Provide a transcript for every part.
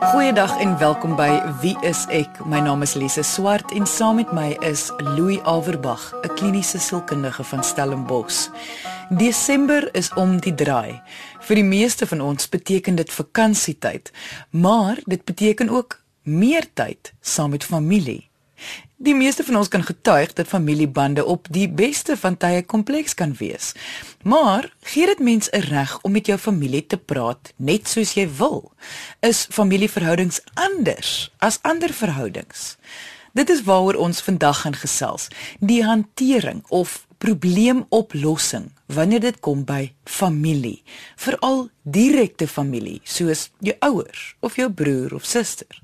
Goeiedag en welkom by Wie is ek? My naam is Lise Swart en saam met my is Louis Averbag, 'n kliniese sielkundige van Stellenbosch. Desember is om die draai. Vir die meeste van ons beteken dit vakansietyd, maar dit beteken ook meer tyd saam met familie. Die meeste van ons kan getuig dat familiebande op die beste van tye kompleks kan wees. Maar gee dit mens 'n reg om met jou familie te praat net soos jy wil? Is familieverhoudings anders as ander verhoudings? Dit is waaroor ons vandag gaan gesels. Die hantering of probleemoplossing wanneer dit kom by familie, veral direkte familie soos jou ouers of jou broer of suster.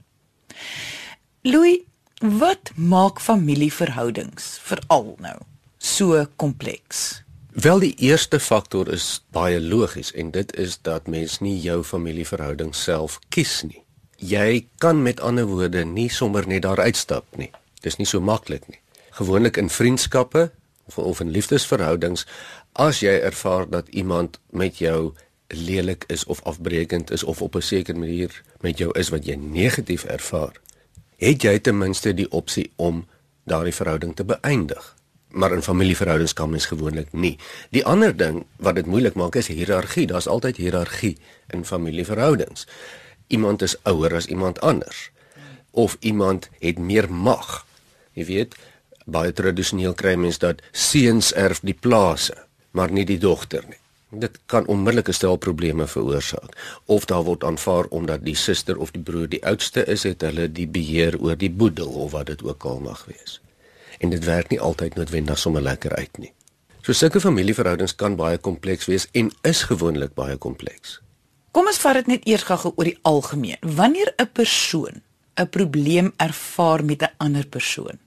Louis Wat maak familieverhoudings veral nou so kompleks? Wel die eerste faktor is baie logies en dit is dat mens nie jou familieverhouding self kies nie. Jy kan met ander woorde nie sommer net daar uitstap nie. Dis nie so maklik nie. Gewoonlik in vriendskappe of, of in liefdesverhoudings as jy ervaar dat iemand met jou lelik is of afbreekend is of op 'n sekere manier met jou is wat jy negatief ervaar, het jy ten minste die opsie om daardie verhouding te beëindig. Maar in familieverhoudings kan mens gewoonlik nie. Die ander ding wat dit moeilik maak is hiërargie. Daar's altyd hiërargie in familieverhoudings. Iemand is ouer as iemand anders of iemand het meer mag. Jy weet, baie tradisioneel kry mens dat seuns erf die plase, maar nie die dogter nie. Dit kan onmiddellike stel probleme veroorsaak. Of daar word aanvaar omdat die suster of die broer die oudste is, het hulle die beheer oor die boedel of wat dit ook al mag wees. En dit werk nie altyd noodwendig sommer lekker uit nie. So sulke familieverhoudings kan baie kompleks wees en is gewoonlik baie kompleks. Kom ons vat dit net eers gou oor die algemeen. Wanneer 'n persoon 'n probleem ervaar met 'n ander persoon.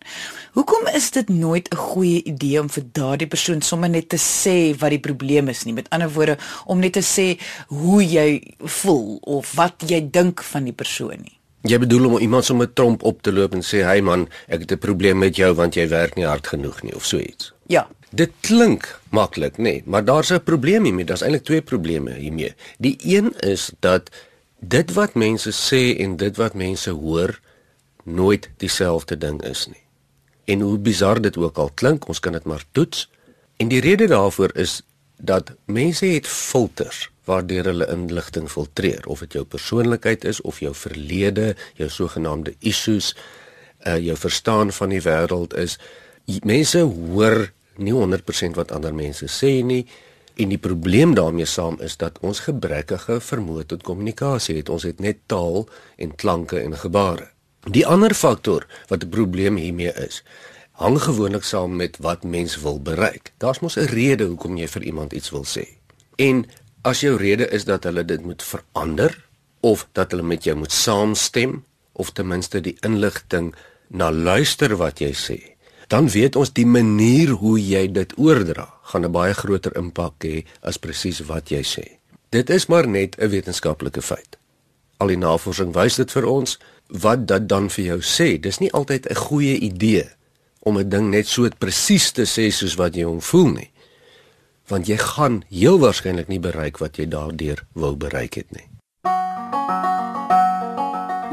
Hoekom is dit nooit 'n goeie idee om vir daardie persoon sommer net te sê wat die probleem is nie? Met ander woorde, om net te sê hoe jy voel of wat jy dink van die persoon nie. Jy bedoel om iemand sommer tromp op te loop en sê, "Hey man, ek het 'n probleem met jou want jy werk nie hard genoeg nie" of so iets. Ja. Dit klink maklik, nê, nee, maar daar's 'n probleem hiermee. Daar's eintlik twee probleme hiermee. Die een is dat dit wat mense sê en dit wat mense hoor nooit dieselfde ding is nie. En hoe bizar dit ook al klink, ons kan dit maar toets. En die rede daarvoor is dat mense het filters waardeur hulle inligting filtreer of dit jou persoonlikheid is of jou verlede, jou sogenaamde issues, uh jou verstaan van die wêreld is mense hoor nie 100% wat ander mense sê nie En die probleem daarmee saam is dat ons gebrekkige vermoë tot kommunikasie het. Ons het net taal en klanke en gebare. Die ander faktor wat 'n probleem hiermee is, hang gewoonlik saam met wat mens wil bereik. Daar's mos 'n rede hoekom jy vir iemand iets wil sê. En as jou rede is dat hulle dit moet verander of dat hulle met jou moet saamstem of ten minste die inligting na luister wat jy sê, dan weet ons die manier hoe jy dit oordra gaan 'n baie groter impak hê as presies wat jy sê. Dit is maar net 'n wetenskaplike feit. Al die navorsing wys dit vir ons wat dit dan vir jou sê. Dis nie altyd 'n goeie idee om 'n ding net so presies te sê soos wat jy hom voel nie. Want jy gaan heel waarskynlik nie bereik wat jy daardeur wou bereik het nie.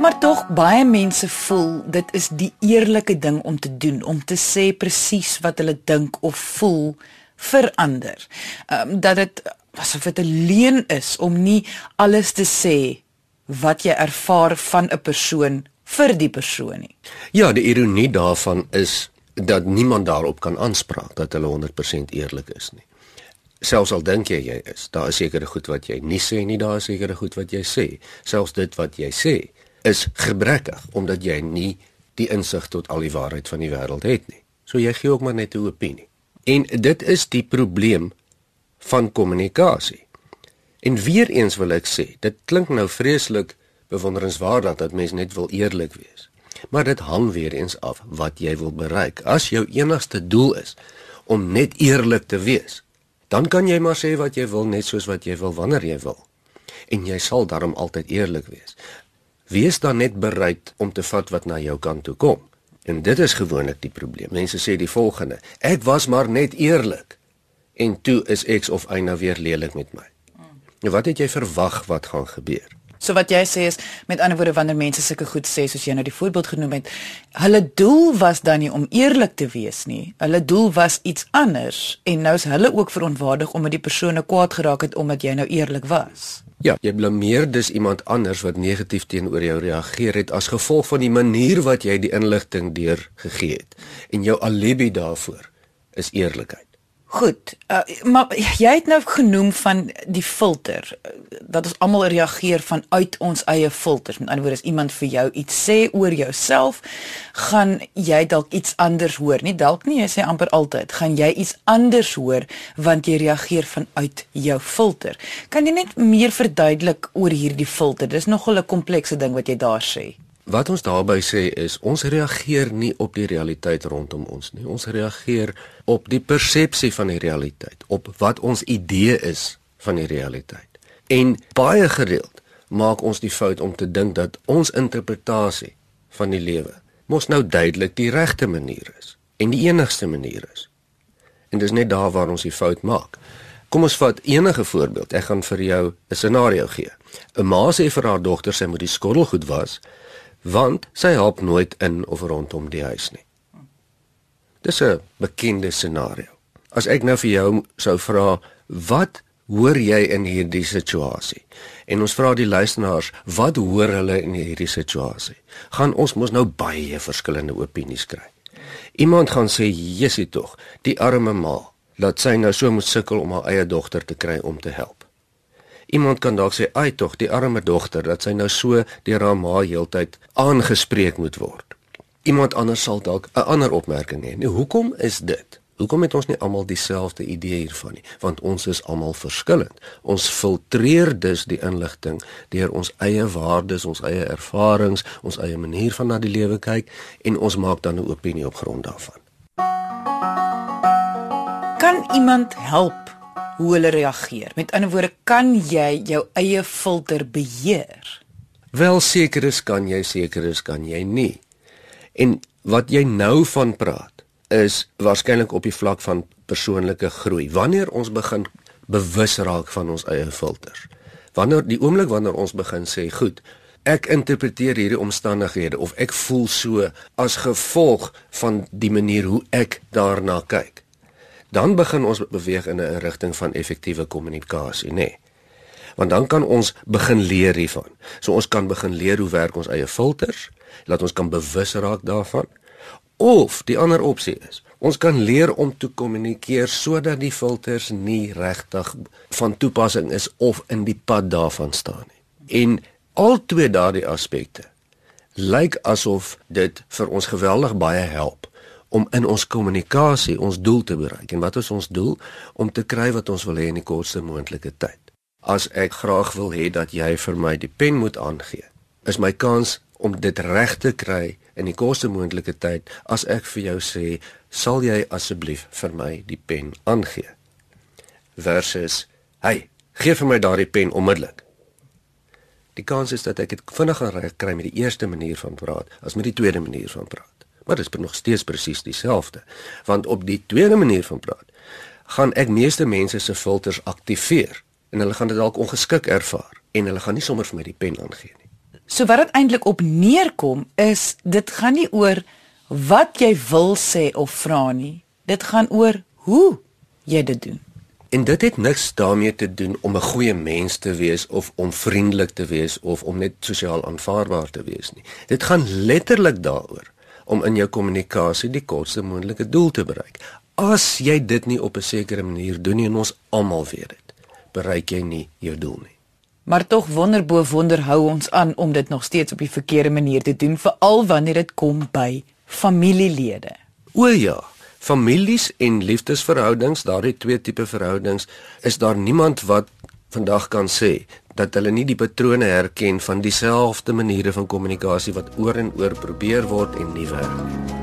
Maar tog baie mense voel dit is die eerlike ding om te doen om te sê presies wat hulle dink of voel verander. Ehm um, dat dit asof dit 'n leuen is om nie alles te sê wat jy ervaar van 'n persoon vir die persoon nie. Ja, die ironie daarvan is dat niemand daarop kan aanspraak dat hulle 100% eerlik is nie. Selfs al dink jy jy is, daar is sekere goed wat jy nie sê nie, daar is sekere goed wat jy sê. Selfs dit wat jy sê is gebrekkig omdat jy nie die insig tot al die waarheid van die wêreld het nie. So jy gee ook maar net 'n opinie. En dit is die probleem van kommunikasie. En weer eens wil ek sê, dit klink nou vreeslik bewonderenswaardig dat mens net wil eerlik wees. Maar dit hang weer eens af wat jy wil bereik. As jou enigste doel is om net eerlik te wees, dan kan jy maar sê wat jy wil net soos wat jy wil wanneer jy wil. En jy sal daarom altyd eerlik wees. Wees dan net bereid om te vat wat na jou kant toe kom. En dit is gewoonlik die probleem. Mense sê die volgende: Ek was maar net eerlik en toe is X of Y nou weer lelik met my. Nou wat het jy verwag wat gaan gebeur? So wat jy sê is met ander woorde wanneer mense sulke goed sê soos jy nou die voorbeeld genoem het, hulle doel was dan nie om eerlik te wees nie. Hulle doel was iets anders en nou is hulle ook verontwaardig omdat die persone kwaad geraak het omdat jy nou eerlik was. Ja, jy blameer dus iemand anders wat negatief teenoor jou reageer het as gevolg van die manier wat jy die inligting deurgegee het. En jou alibi daarvoor is eerlikheid. Goed, uh, maar jy het nou genoem van die filter dat ons almal reageer vanuit ons eie filters. Met ander woorde, as iemand vir jou iets sê oor jouself, gaan jy dalk iets anders hoor. Nie dalk nie, jy sê amper altyd, gaan jy iets anders hoor want jy reageer vanuit jou filter. Kan jy net meer verduidelik oor hierdie filter? Dis nogal 'n komplekse ding wat jy daar sê. Wat ons daarby sê is ons reageer nie op die realiteit rondom ons nie. Ons reageer op die persepsie van die realiteit, op wat ons idee is van die realiteit. En baie gereeld maak ons die fout om te dink dat ons interpretasie van die lewe mos nou duidelik die regte manier is en die enigste manier is. En dis net daar waar ons die fout maak. Kom ons vat enige voorbeeld. Ek gaan vir jou 'n scenario gee. 'n Ma sê vir haar dogter sy moet die skottelgoed was want sy help nooit in of rondom die huis nie. Dis 'n bekende scenario. As ek nou vir jou sou vra, wat hoor jy in hierdie situasie? En ons vra die luisteraars, wat hoor hulle in hierdie situasie? Gaan ons mos nou baie verskillende opinies kry. Iemand gaan sê, "Jessie tog, die arme ma, laat sy nou so moet sukkel om haar eie dogter te kry om te help." Iemand kan dalk sê, "Ai tog, die arme dogter, dat sy nou so deur haar ma heeltyd aangespreek moet word." Iemand anders sal dalk 'n ander opmerking hê. Nou, hoekom is dit? Hoekom het ons nie almal dieselfde idee hiervan nie? Want ons is almal verskillend. Ons filtreer dus die inligting deur ons eie waardes, ons eie ervarings, ons eie manier van na die lewe kyk en ons maak dan 'n opinie op grond daarvan. Kan iemand help hoe hulle reageer. Met ander woorde, kan jy jou eie filter beheer? Wel seker is kan jy, seker is kan jy nie. En wat jy nou van praat is waarskynlik op die vlak van persoonlike groei. Wanneer ons begin bewus raak van ons eie filters. Wanneer die oomblik wanneer ons begin sê, goed, ek interpreteer hierdie omstandighede of ek voel so as gevolg van die manier hoe ek daarna kyk dan begin ons beweeg in 'n rigting van effektiewe kommunikasie, nê. Nee. Want dan kan ons begin leer hiervan. So ons kan begin leer hoe werk ons eie filters, laat ons kan bewus raak daarvan. Of die ander opsie is, ons kan leer om te kommunikeer sodat die filters nie regtig van toepassing is of in die pad daarvan staan nie. En al twee daardie aspekte lyk asof dit vir ons geweldig baie help om in ons kommunikasie ons doel te bereik. En wat is ons doel? Om te kry wat ons wil hê in die kortste moontlike tyd. As ek graag wil hê dat jy vir my die pen moet aangee, is my kans om dit reg te kry in die kortste moontlike tyd as ek vir jou sê, "Sal jy asseblief vir my die pen aangee?" versus, "Hey, gee vir my daardie pen onmiddellik." Die kans is dat ek dit vinniger reg kry met die eerste manier van praat as met die tweede manier van praat. Maar dit is nog steeds presies dieselfde. Want op die tweede manier van praat, gaan ek meeste mense se filters aktiveer en hulle gaan dit dalk ongeskik ervaar en hulle gaan nie sommer vir my die pen aangee nie. So wat dit eintlik op neerkom is dit gaan nie oor wat jy wil sê of vra nie. Dit gaan oor hoe jy dit doen. En dit het niks daarmee te doen om 'n goeie mens te wees of om vriendelik te wees of om net sosiaal aanvaarbaar te wees nie. Dit gaan letterlik daaroor om in jou kommunikasie die kortste moontlike doel te bereik. As jy dit nie op 'n sekere manier doen nie en ons almal weet dit, bereik jy nie jou doel nie. Maar tog wonderbo wonder hou ons aan om dit nog steeds op die verkeerde manier te doen, veral wanneer dit kom by familielede. O ja, families en liefdesverhoudings, daardie twee tipe verhoudings, is daar niemand wat vandag kan sê dat hulle nie die patrone herken van dieselfde maniere van kommunikasie wat oor en oor probeer word en nie werk nie.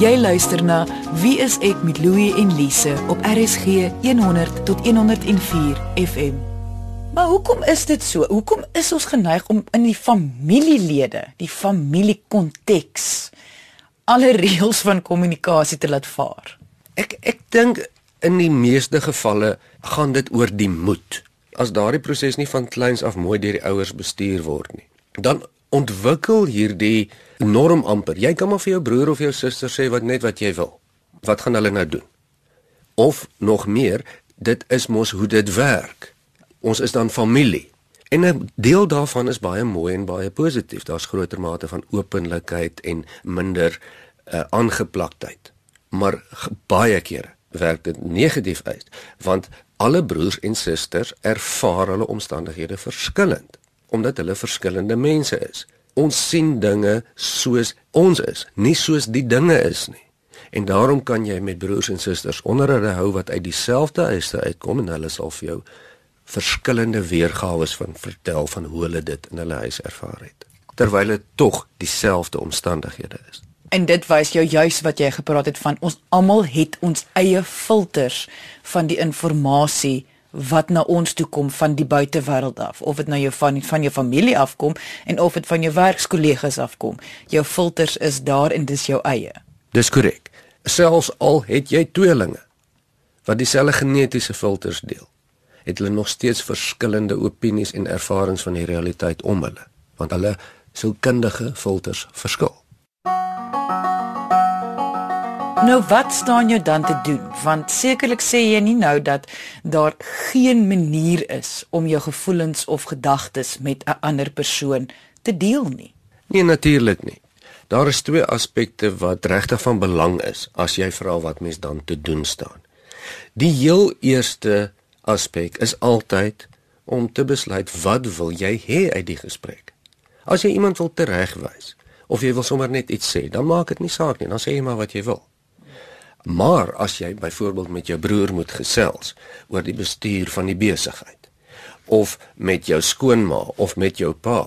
Jy luister na Wie is ek met Louie en Lise op RSG 100 tot 104 FM. Maar hoekom is dit so? Hoekom is ons geneig om in die familielede, die familiekonteks alle reëls van kommunikasie te laat vaar? Ek ek dink in die meeste gevalle gaan dit oor die moed as daardie proses nie van kleins af mooi deur die ouers bestuur word nie, dan ontwikkel hierdie norm amper. Jy kan maar vir jou broer of jou suster sê wat net wat jy wil. Wat gaan hulle nou doen? Of nog meer, dit is mos hoe dit werk. Ons is dan familie. En 'n deel daarvan is baie mooi en baie positief. Daar's groter mate van openlikheid en minder uh, aangeplaktheid. Maar baie kere werk dit negatief uit, want alle broers en susters ervaar hulle omstandighede verskillend omdat hulle verskillende mense is. Ons sien dinge soos ons is, nie soos die dinge is nie. En daarom kan jy met broers en susters onderhoude hou wat uit dieselfde huise uitkom en hulle sal vir jou verskillende weergawe van vertel van hoe hulle dit in hulle huis ervaar het terwyl dit tog dieselfde omstandighede is. En dit wys jou juis wat jy gepraat het van ons almal het ons eie filters van die inligting wat na ons toe kom van die buitewêreld af. Of dit nou jou van van jou familie afkom en of dit van jou werkskollegas afkom. Jou filters is daar en dis jou eie. Dis korrek. Selfs al het jy tweelinge wat dieselfde genetiese filters deel het hulle nog steeds verskillende opinies en ervarings van die realiteit om hulle want hulle sielkundige filters verskil Nou wat staan jou dan te doen? Want sekerlik sê jy nie nou dat daar geen manier is om jou gevoelens of gedagtes met 'n ander persoon te deel nie. Nee, natuurlik nie. Daar is twee aspekte wat regtig van belang is as jy vra wat mens dan te doen staan. Die heel eerste aspek is altyd om te besluit wat wil jy hê uit die gesprek. As jy iemand wil teregwys of jy wil sommer net iets sê, dan maak dit nie saak nie, dan sê jy maar wat jy wil. Maar as jy byvoorbeeld met jou broer moet gesels oor die bestuur van die besigheid of met jou skoonma of met jou pa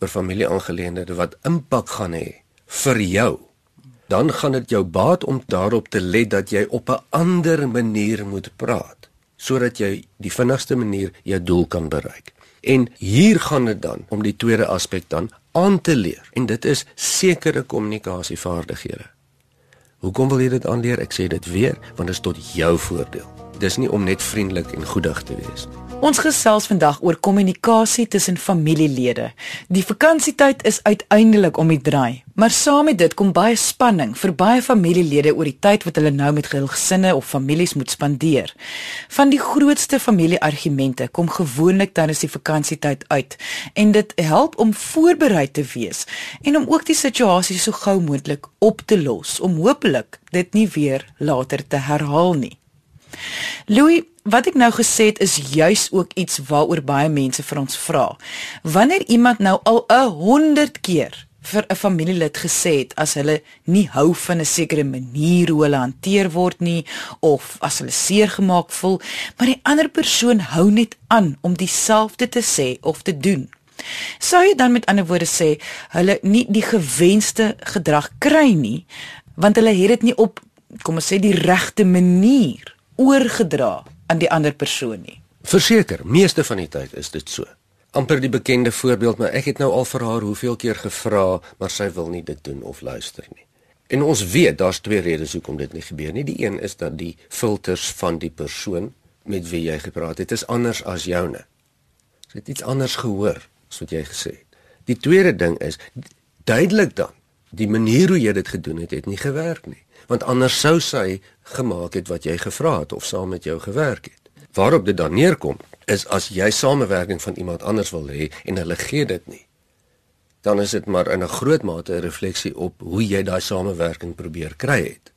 oor familieaangeleenthede wat impak gaan hê vir jou, dan gaan dit jou baat om daarop te let dat jy op 'n ander manier moet praat sodat jy die vinnigste manier jou doel kan bereik. En hier gaan dit dan om die tweede aspek dan aan te leer en dit is sekere kommunikasievaardighede. Hoekom wil jy dit aanleer? Ek sê dit weer, want dit is tot jou voordeel. Dis nie om net vriendelik en goedig te wees nie. Ons gesels vandag oor kommunikasie tussen familielede. Die vakansietyd is uiteindelik om die draai, maar saam met dit kom baie spanning vir baie familielede oor die tyd wat hulle nou met hul gesinne of families moet spandeer. Van die grootste familieargumente kom gewoonlik tydens die vakansietyd uit en dit help om voorberei te wees en om ook die situasie so gou moontlik op te los om hopelik dit nie weer later te herhaal nie. Louis, wat ek nou gesê het is juis ook iets waaroor baie mense vir ons vra. Wanneer iemand nou al 'n 100 keer vir 'n familielid gesê het as hulle nie hou van 'n sekere manier hoe hulle hanteer word nie of as hulle seer gemaak voel, maar die ander persoon hou net aan om dieselfde te sê of te doen. Sou jy dan met ander woorde sê hulle nie die gewenste gedrag kry nie want hulle het dit nie op kom ons sê die regte manier oorgedra aan die ander persoon nie. Verseker, meeste van die tyd is dit so. amper die bekende voorbeeld, maar ek het nou al vir haar hoeveel keer gevra, maar sy wil nie dit doen of luister nie. En ons weet daar's twee redes hoekom dit nie gebeur nie. Die een is dat die filters van die persoon met wie jy gepraat het, is anders as joune. Sy het iets anders gehoor as wat jy gesê het. Die tweede ding is duidelik dan, die manier hoe jy dit gedoen het, het nie gewerk nie want anders sou sy gemaak het wat jy gevra het of saam met jou gewerk het. Waarop dit dan neerkom is as jy samewerking van iemand anders wil hê en hulle gee dit nie, dan is dit maar in 'n groot mate 'n refleksie op hoe jy daai samewerking probeer kry het.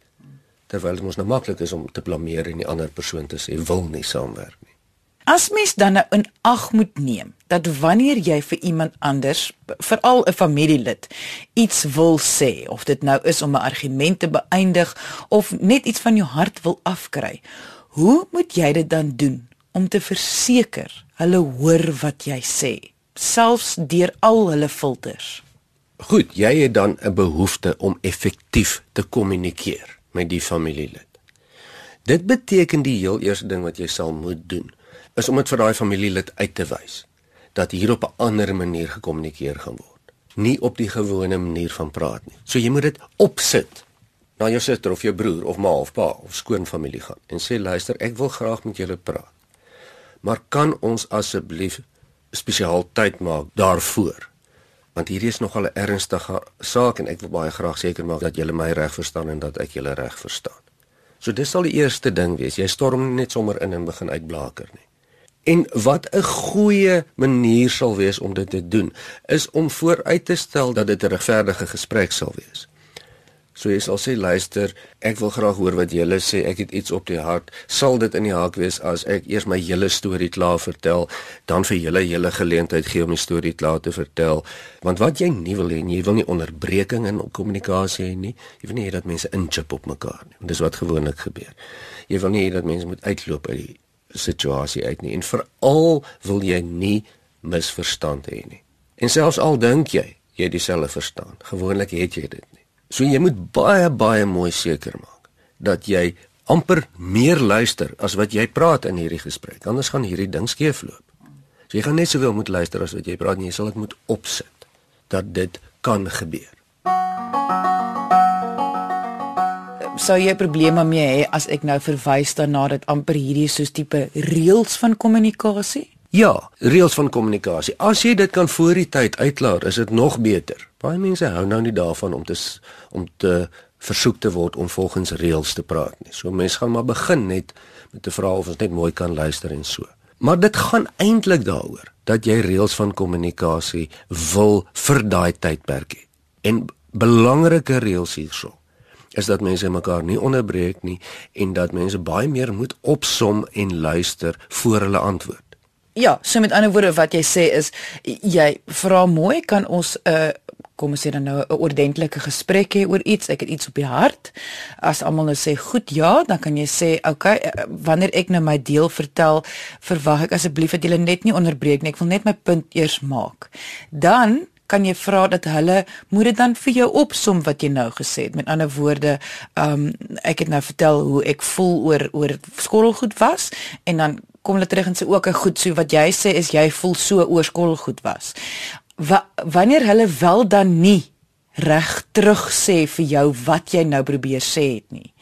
Terwyl dit mos nou maklik is om te blameer en die ander persoon te sê wil nie saamwerk nie. As mens dan nou in ag moet neem dat wanneer jy vir iemand anders, veral 'n familielid, iets wil sê of dit nou is om 'n argument te beëindig of net iets van jou hart wil afkry, hoe moet jy dit dan doen om te verseker hulle hoor wat jy sê, selfs deur al hulle filters? Goed, jy het dan 'n behoefte om effektief te kommunikeer met die familielid. Dit beteken die heel eerste ding wat jy sal moet doen is om dit vir daai familielid uit te wys dat hier op 'n ander manier gekommunikeer gaan word, nie op die gewone manier van praat nie. So jy moet dit opsit na jou suster of jou broer of ma of pa of skoonfamilie gaan en sê luister, ek wil graag met julle praat. maar kan ons asseblief spesiaal tyd maak daarvoor? Want hierdie is nogal 'n ernstige saak en ek wil baie graag seker maak dat julle my reg verstaan en dat ek julle reg verstaan. So dis sal die eerste ding wees. Jy storm net sommer in en begin uitblaker nie. En wat 'n goeie manier sal wees om dit te doen, is om vooruit te stel dat dit 'n regverdige gesprek sal wees. So jy sal sê luister, ek wil graag hoor wat julle sê. Ek het iets op die hart. Sal dit in die haak wees as ek eers my hele storie klaar vertel, dan vir julle hele geleentheid gee om die storie klaar te vertel? Want wat jy nie wil hê, jy wil nie onderbreking in kommunikasie hê nie. Jy wil nie hê dat mense inchip op mekaar nie. Dis wat gewoonlik gebeur. Jy wil nie hê dat mense moet uitloop uit die situasie uit nie en veral wil jy nie misverstand hê nie. En selfs al dink jy jy dieselfde verstaan, gewoonlik het jy dit nie. So jy moet baie baie mooi seker maak dat jy amper meer luister as wat jy praat in hierdie gesprek. Anders gaan hierdie ding skeefloop. So jy gaan net sowel moet luister as wat jy praat en jy sal dit moet opsit dat dit kan gebeur. Sou jy probleme mee hê as ek nou verwys daarna dat amper hierdie soos tipe reëls van kommunikasie? Ja, reëls van kommunikasie. As jy dit kan voor die tyd uitklaar, is dit nog beter. Baie mense hou nou nie daarvan om te om te versoek te word om volgens reëls te praat nie. So mense gaan maar begin net met te vra of ons net mooi kan luister en so. Maar dit gaan eintlik daaroor dat jy reëls van kommunikasie wil vir daai tydperk hê. En belangrike reëls hierso is dat mense mekaar nie onderbreek nie en dat mense baie meer moet opsom en luister voor hulle antwoord. Ja, so met ander woorde wat jy sê is jy vra mooi kan ons 'n uh, kom ons sê dan nou 'n ordentlike gesprek hê oor iets, ek het iets op die hart. As almal nou sê goed ja, dan kan jy sê okay, uh, wanneer ek nou my deel vertel, verwag ek asseblief dat jy net nie onderbreek nie. Ek wil net my punt eers maak. Dan kan jy vra dat hulle moet dit dan vir jou opsom wat jy nou gesê het. Met ander woorde, ehm um, ek het nou vertel hoe ek voel oor oor skottelgoed was en dan kom hulle terug en sê ook 'n goed so wat jy sê is jy voel so oor skottelgoed was. Wa wanneer hulle wel dan nie reg terug sê vir jou wat jy nou probeer sê het nie.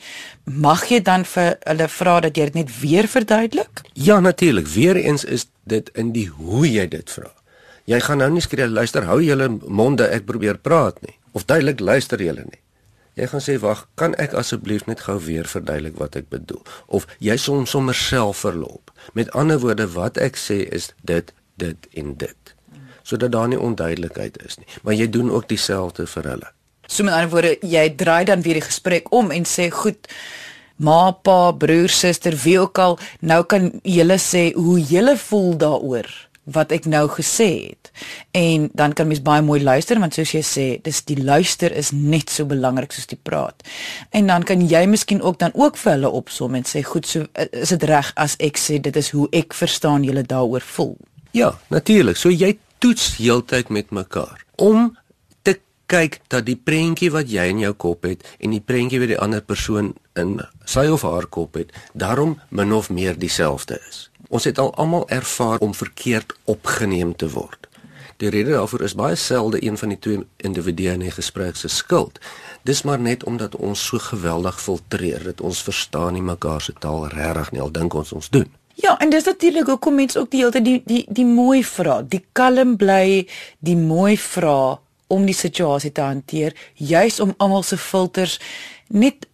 Mag jy dan vir hulle vra dat jy dit net weer verduidelik? Ja, natuurlik. Weereens is dit in die hoe jy dit vra. Jy gaan nou nie skree luister hou julle monde ek probeer praat nie of duidelik luister julle nie. Jy gaan sê wag, kan ek asseblief net gou weer verduidelik wat ek bedoel of jy soms sommer self verloop. Met ander woorde wat ek sê is dit dit en dit. Sodat daar nie onduidelikheid is nie, maar jy doen ook dieselfde vir hulle. So met ander woorde jy draai dan weer die gesprek om en sê goed Ma, pa, broer, suster, wie ook al, nou kan julle sê hoe julle voel daaroor wat ek nou gesê het. En dan kan mens baie mooi luister want soos jy sê, dis die luister is net so belangrik soos die praat. En dan kan jy miskien ook dan ook vir hulle opsom en sê, "Goed, so is dit reg as ek sê dit is hoe ek verstaan julle daaroor voel." Ja, natuurlik. So jy toets heeltyd met mekaar om te kyk dat die prentjie wat jy in jou kop het en die prentjie wat die ander persoon in sy of haar kop het, daarom min of meer dieselfde is. Ons het al almal ervaar om verkeerd opgeneem te word. Die rede daarvoor is baie selde een van die twee individue in 'n gesprek se skuld. Dis maar net omdat ons so geweldig filtreer dat ons verstaan nie mekaar se taal regtig nie al dink ons ons doen. Ja, en dis natuurlik hoekom mense ook die hele tyd die die die mooi vra, die kalm bly, die mooi vra om die situasie te hanteer, juis om almal se filters net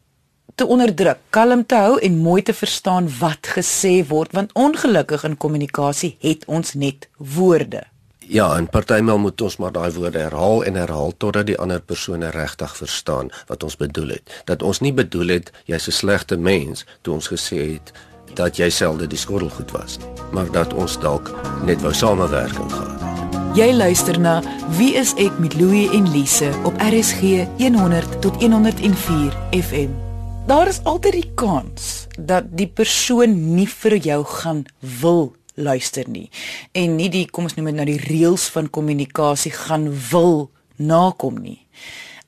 te onderdruk, kalm te hou en mooi te verstaan wat gesê word want ongelukkig in kommunikasie het ons net woorde. Ja, en partymal moet ons maar daai woorde herhaal en herhaal totdat die ander persoon regtig verstaan wat ons bedoel het. Dat ons nie bedoel het jy's 'n slegte mens toe ons gesê het dat jy selde die skottelgoed was nie, maar dat ons dalk net wou samewerking gehad het. Jy luister na Wie is ek met Louie en Lise op RSG 100 tot 104 FM daar is altyd die kans dat die persoon nie vir jou gaan wil luister nie en nie die kom ons noem dit nou die reëls van kommunikasie gaan wil nakom nie.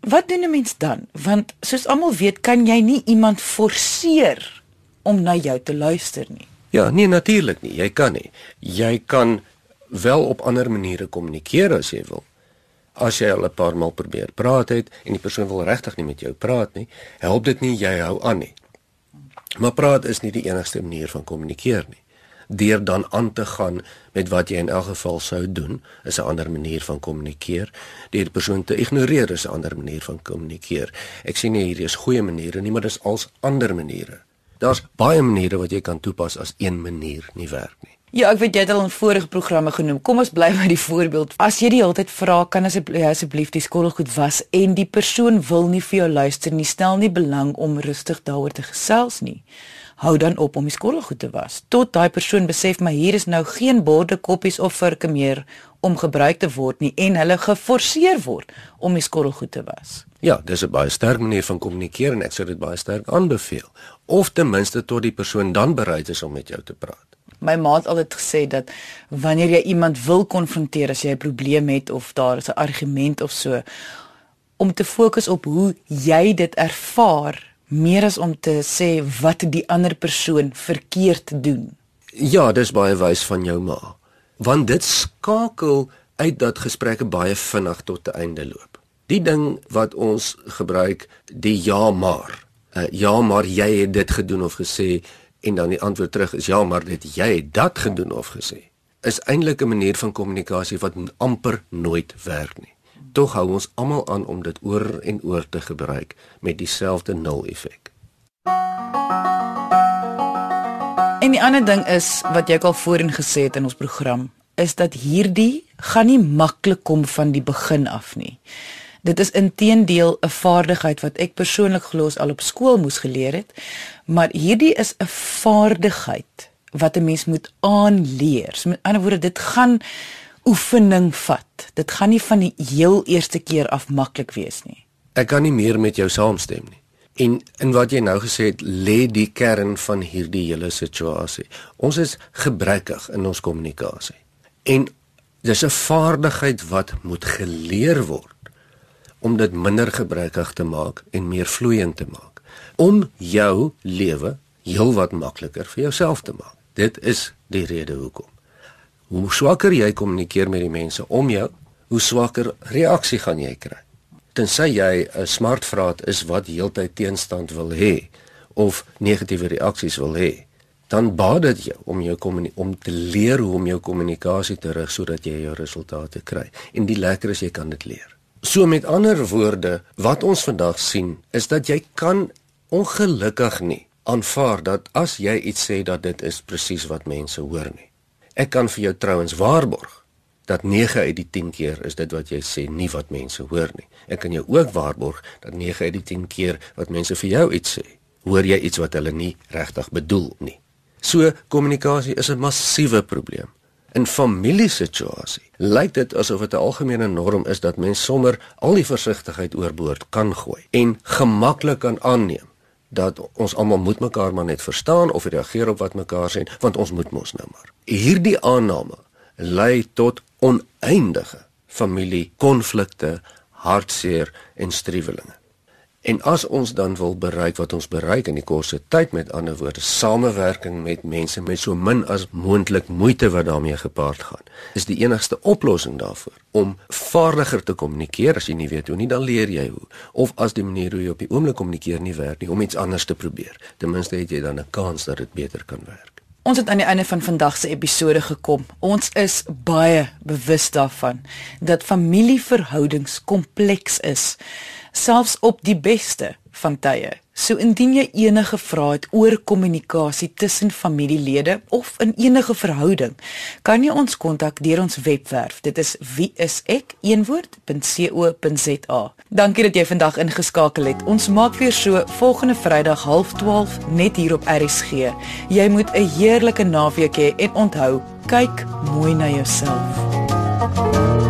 Wat doen 'n mens dan? Want soos almal weet, kan jy nie iemand forceer om na jou te luister nie. Ja, nee natuurlik nie. Jy kan nie. Jy kan wel op ander maniere kommunikeer as jy wil as jy al 'n paar maal probeer praat het en die persoon wil regtig nie met jou praat nie, help dit nie jy hou aan nie. Maar praat is nie die enigste manier van kommunikeer nie. deur dan aan te gaan met wat jy in elk geval sou doen, is 'n ander manier van kommunikeer. Deur die persoon te ignoreer is 'n ander manier van kommunikeer. Ek sien nie hierdie is goeie maniere nie, maar dis als ander maniere. Daar's baie maniere wat jy kan toepas as een manier nie werk nie. Ja, ek weet jy het al in vorige programme genoem. Kom ons bly by die voorbeeld. As jy die hele tyd vra, kan asseblief asseblief die skottelgoed was en die persoon wil nie vir jou luister nie, stel nie belang om rustig daaroor te gesels nie hou dan op om die skottelgoed te was. Tot daai persoon besef maar hier is nou geen borde, koppies of virke meer om gebruik te word nie en hulle geforseer word om die skottelgoed te was. Ja, dis 'n baie sterk manier van kommunikeer en ek sou dit baie sterk aanbeveel. Of ten minste tot die persoon dan bereid is om met jou te praat. My ma het altyd gesê dat wanneer jy iemand wil konfronteer as jy 'n probleem het of daar is 'n argument of so om te fokus op hoe jy dit ervaar meer as om te sê wat die ander persoon verkeerd doen. Ja, dis baie wys van jou ma. Want dit skakel uit dat gesprekke baie vinnig tot 'n einde loop. Die ding wat ons gebruik, die ja maar. Uh, ja, maar jy het dit gedoen of gesê en dan die antwoord terug is ja, maar dit jy het dat gedoen of gesê. Is eintlik 'n manier van kommunikasie wat amper nooit werk nie tog hou ons almal aan om dit oor en oor te gebruik met dieselfde nul effek. En die ander ding is wat jy al voorheen gesê het in ons program, is dat hierdie gaan nie maklik kom van die begin af nie. Dit is intedeel 'n vaardigheid wat ek persoonlik glo al op skool moes geleer het, maar hierdie is 'n vaardigheid wat 'n mens moet aanleer. So met ander woorde, dit gaan oefening vat. Dit gaan nie van die heel eerste keer af maklik wees nie. Ek kan nie meer met jou saamstem nie. En in wat jy nou gesê het, lê die kern van hierdie hele situasie. Ons is gebrekkig in ons kommunikasie. En dis 'n vaardigheid wat moet geleer word om dit minder gebrekkig te maak en meer vloeiend te maak. Om jou lewe heelwat makliker vir jouself te maak. Dit is die rede hoekom. Hoe swakker jy kommunikeer met die mense om jou, hoe swakker reaksie gaan jy kry. Tensy jy 'n smart vraat is wat heeltyd teenstand wil hê of negatiewe reaksies wil hê, dan baat dit jou om jou om te leer hoe om jou kommunikasie te rig sodat jy jou resultate kry. En die lekker is jy kan dit leer. So met ander woorde, wat ons vandag sien, is dat jy kan ongelukkig nie aanvaar dat as jy iets sê dat dit is presies wat mense hoor nie. Ek kan vir jou trouens waarborg dat 9 uit die 10 keer is dit wat jy sê nie wat mense hoor nie. Ek kan jou ook waarborg dat 9 uit die 10 keer wat mense vir jou iets sê, hoor jy iets wat hulle nie regtig bedoel nie. So kommunikasie is 'n massiewe probleem. In familiesituasie lyk dit asof dit 'n algemene norm is dat mens sommer al die versigtigheid oorboord kan gooi en gemaklik kan aanneem dat ons almal moet mekaar maar net verstaan of reageer op wat mekaar sê want ons moet mos nou maar. Hierdie aanname lei tot oneindige familiekonflikte, hartseer en striwelinge. En as ons dan wil bereik wat ons bereik in die korte tyd met ander woorde samewerking met mense met so min as moontlik moeite wat daarmee gepaard gaan, is die enigste oplossing daarvoor om vaardiger te kommunikeer as jy nie weet hoe nie dan leer jy hoe of as die manier hoe jy op die oomblik kommunikeer nie werk nie om iets anders te probeer. Ten minste het jy dan 'n kans dat dit beter kan werk. Ons het aan die einde van vandag se episode gekom. Ons is baie bewus daarvan dat familieverhoudings kompleks is selfs op die beste van tye. So indien jy enige vrae het oor kommunikasie tussen familielede of in enige verhouding, kan jy ons kontak deur ons webwerf. Dit is wieisek.co.za. Dankie dat jy vandag ingeskakel het. Ons maak weer so volgende Vrydag 12:30 net hier op RSG. Jy moet 'n heerlike naweek hê en onthou, kyk mooi na jouself. Thank you